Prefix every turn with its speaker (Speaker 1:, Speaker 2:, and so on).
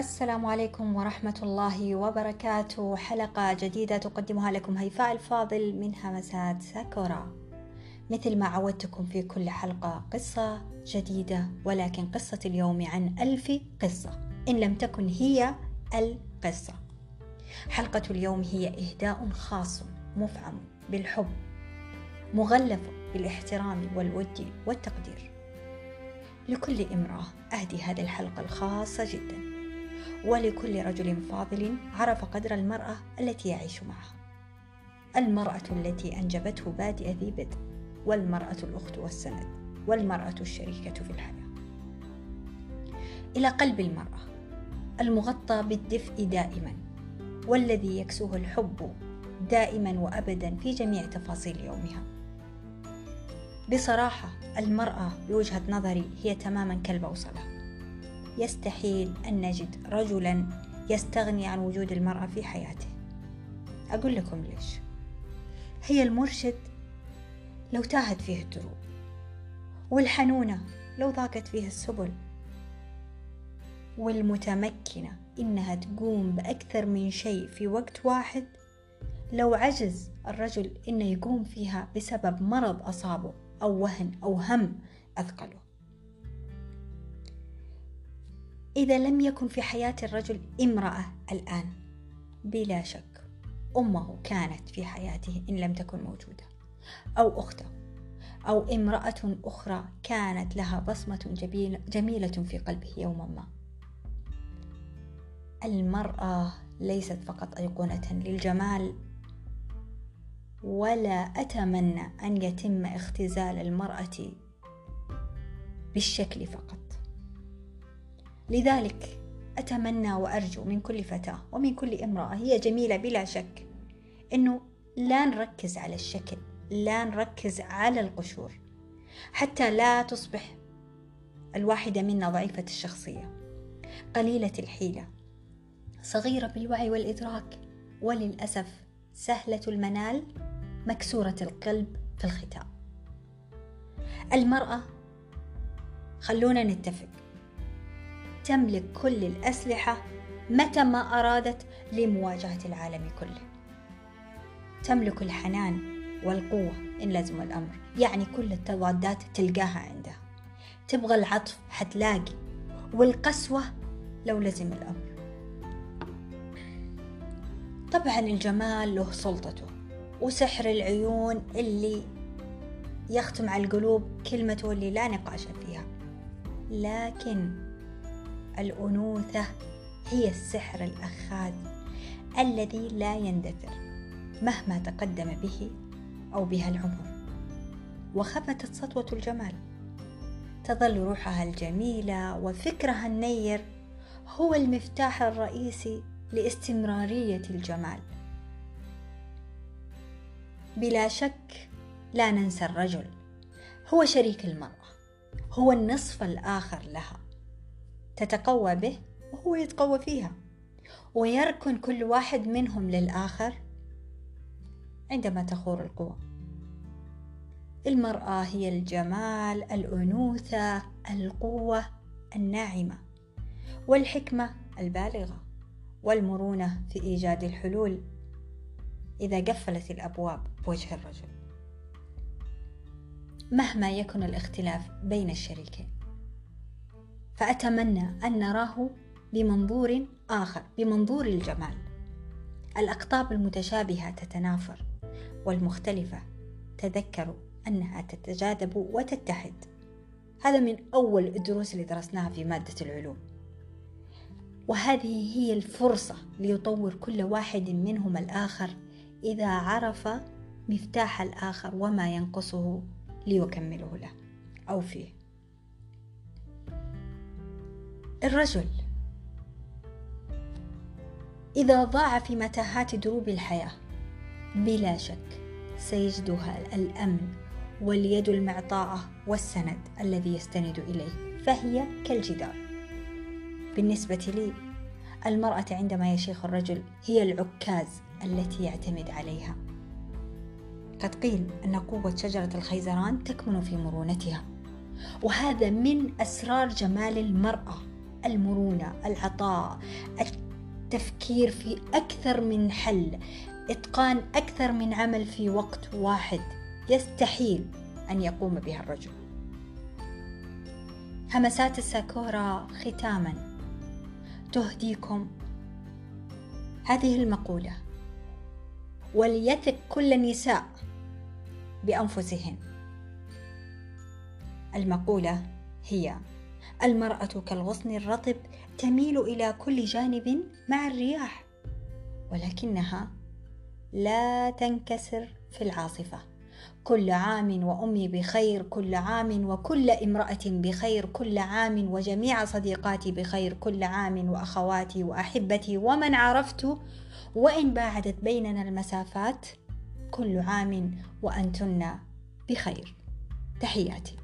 Speaker 1: السلام عليكم ورحمة الله وبركاته. حلقة جديدة تقدمها لكم هيفاء الفاضل من همسات ساكورا. مثل ما عودتكم في كل حلقة قصة جديدة ولكن قصة اليوم عن ألف قصة إن لم تكن هي القصة. حلقة اليوم هي إهداء خاص مفعم بالحب مغلف بالاحترام والود والتقدير. لكل امرأة أهدي هذه الحلقة الخاصة جدا. ولكل رجل فاضل عرف قدر المرأة التي يعيش معها المرأة التي أنجبته بادئ ذي بدء والمرأة الأخت والسند والمرأة الشريكة في الحياة. إلى قلب المرأة المغطى بالدفء دائما والذي يكسوه الحب دائما وأبدا في جميع تفاصيل يومها. بصراحة المرأة بوجهة نظري هي تماما كالبوصلة يستحيل أن نجد رجلا يستغني عن وجود المرأة في حياته. أقول لكم ليش. هي المرشد لو تاهت فيه الدروب والحنونة لو ضاقت فيه السبل والمتمكنة إنها تقوم بأكثر من شيء في وقت واحد لو عجز الرجل إنه يقوم فيها بسبب مرض أصابه أو وهن أو هم أثقله. إذا لم يكن في حياة الرجل امرأة الآن بلا شك أمه كانت في حياته إن لم تكن موجودة أو أخته أو امرأة أخرى كانت لها بصمة جميلة في قلبه يوما ما. المرأة ليست فقط أيقونة للجمال ولا أتمنى أن يتم اختزال المرأة بالشكل فقط. لذلك أتمنى وأرجو من كل فتاة ومن كل امرأة هي جميلة بلا شك إنه لا نركز على الشكل لا نركز على القشور حتى لا تصبح الواحدة منا ضعيفة الشخصية قليلة الحيلة صغيرة بالوعي والإدراك وللأسف سهلة المنال مكسورة القلب في الختام. المرأة خلونا نتفق تملك كل الأسلحة متى ما أرادت لمواجهة العالم كله. تملك الحنان والقوة إن لزم الأمر يعني كل التضادات تلقاها عندها تبغى العطف حتلاقي والقسوة لو لزم الأمر. طبعا الجمال له سلطته وسحر العيون اللي يختم على القلوب كلمته اللي لا نقاش فيها. لكن الأنوثة هي السحر الأخاذ الذي لا يندثر مهما تقدم به أو بها العمر. وخفتت سطوة الجمال. تظل روحها الجميلة وفكرها النير هو المفتاح الرئيسي لاستمرارية الجمال. بلا شك لا ننسى الرجل. هو شريك المرأة. هو النصف الآخر لها. تتقوى به وهو يتقوى فيها. ويركن كل واحد منهم للآخر عندما تخور القوى. المرأة هي الجمال الأنوثة القوة الناعمة والحكمة البالغة والمرونة في إيجاد الحلول إذا قفلت الأبواب بوجه الرجل. مهما يكن الاختلاف بين الشريكين. فأتمنى أن نراه بمنظور آخر بمنظور الجمال. الأقطاب المتشابهة تتنافر والمختلفة تذكروا أنها تتجاذب وتتحد. هذا من أول الدروس اللي درسناها في مادة العلوم. وهذه هي الفرصة ليطور كل واحد منهم الآخر إذا عرف مفتاح الآخر وما ينقصه ليكمله له أو فيه. الرجل. إذا ضاع في متاهات دروب الحياة بلا شك سيجدها الأمن واليد المعطاءة والسند الذي يستند إليه فهي كالجدار. بالنسبة لي المرأة عندما يشيخ الرجل هي العكاز التي يعتمد عليها. قد قيل أن قوة شجرة الخيزران تكمن في مرونتها وهذا من أسرار جمال المرأة. المرونة العطاء التفكير في أكثر من حل إتقان أكثر من عمل في وقت واحد يستحيل أن يقوم بها الرجل. همسات الساكورا ختاما. تهديكم. هذه المقولة. وليثق كل النساء بأنفسهن. المقولة هي المرأة كالغصن الرطب تميل إلى كل جانب مع الرياح ولكنها لا تنكسر في العاصفة. كل عام وأمي بخير كل عام وكل امرأة بخير كل عام وجميع صديقاتي بخير كل عام وأخواتي وأحبتي ومن عرفت. وإن باعدت بيننا المسافات كل عام وأنتن بخير. تحياتي.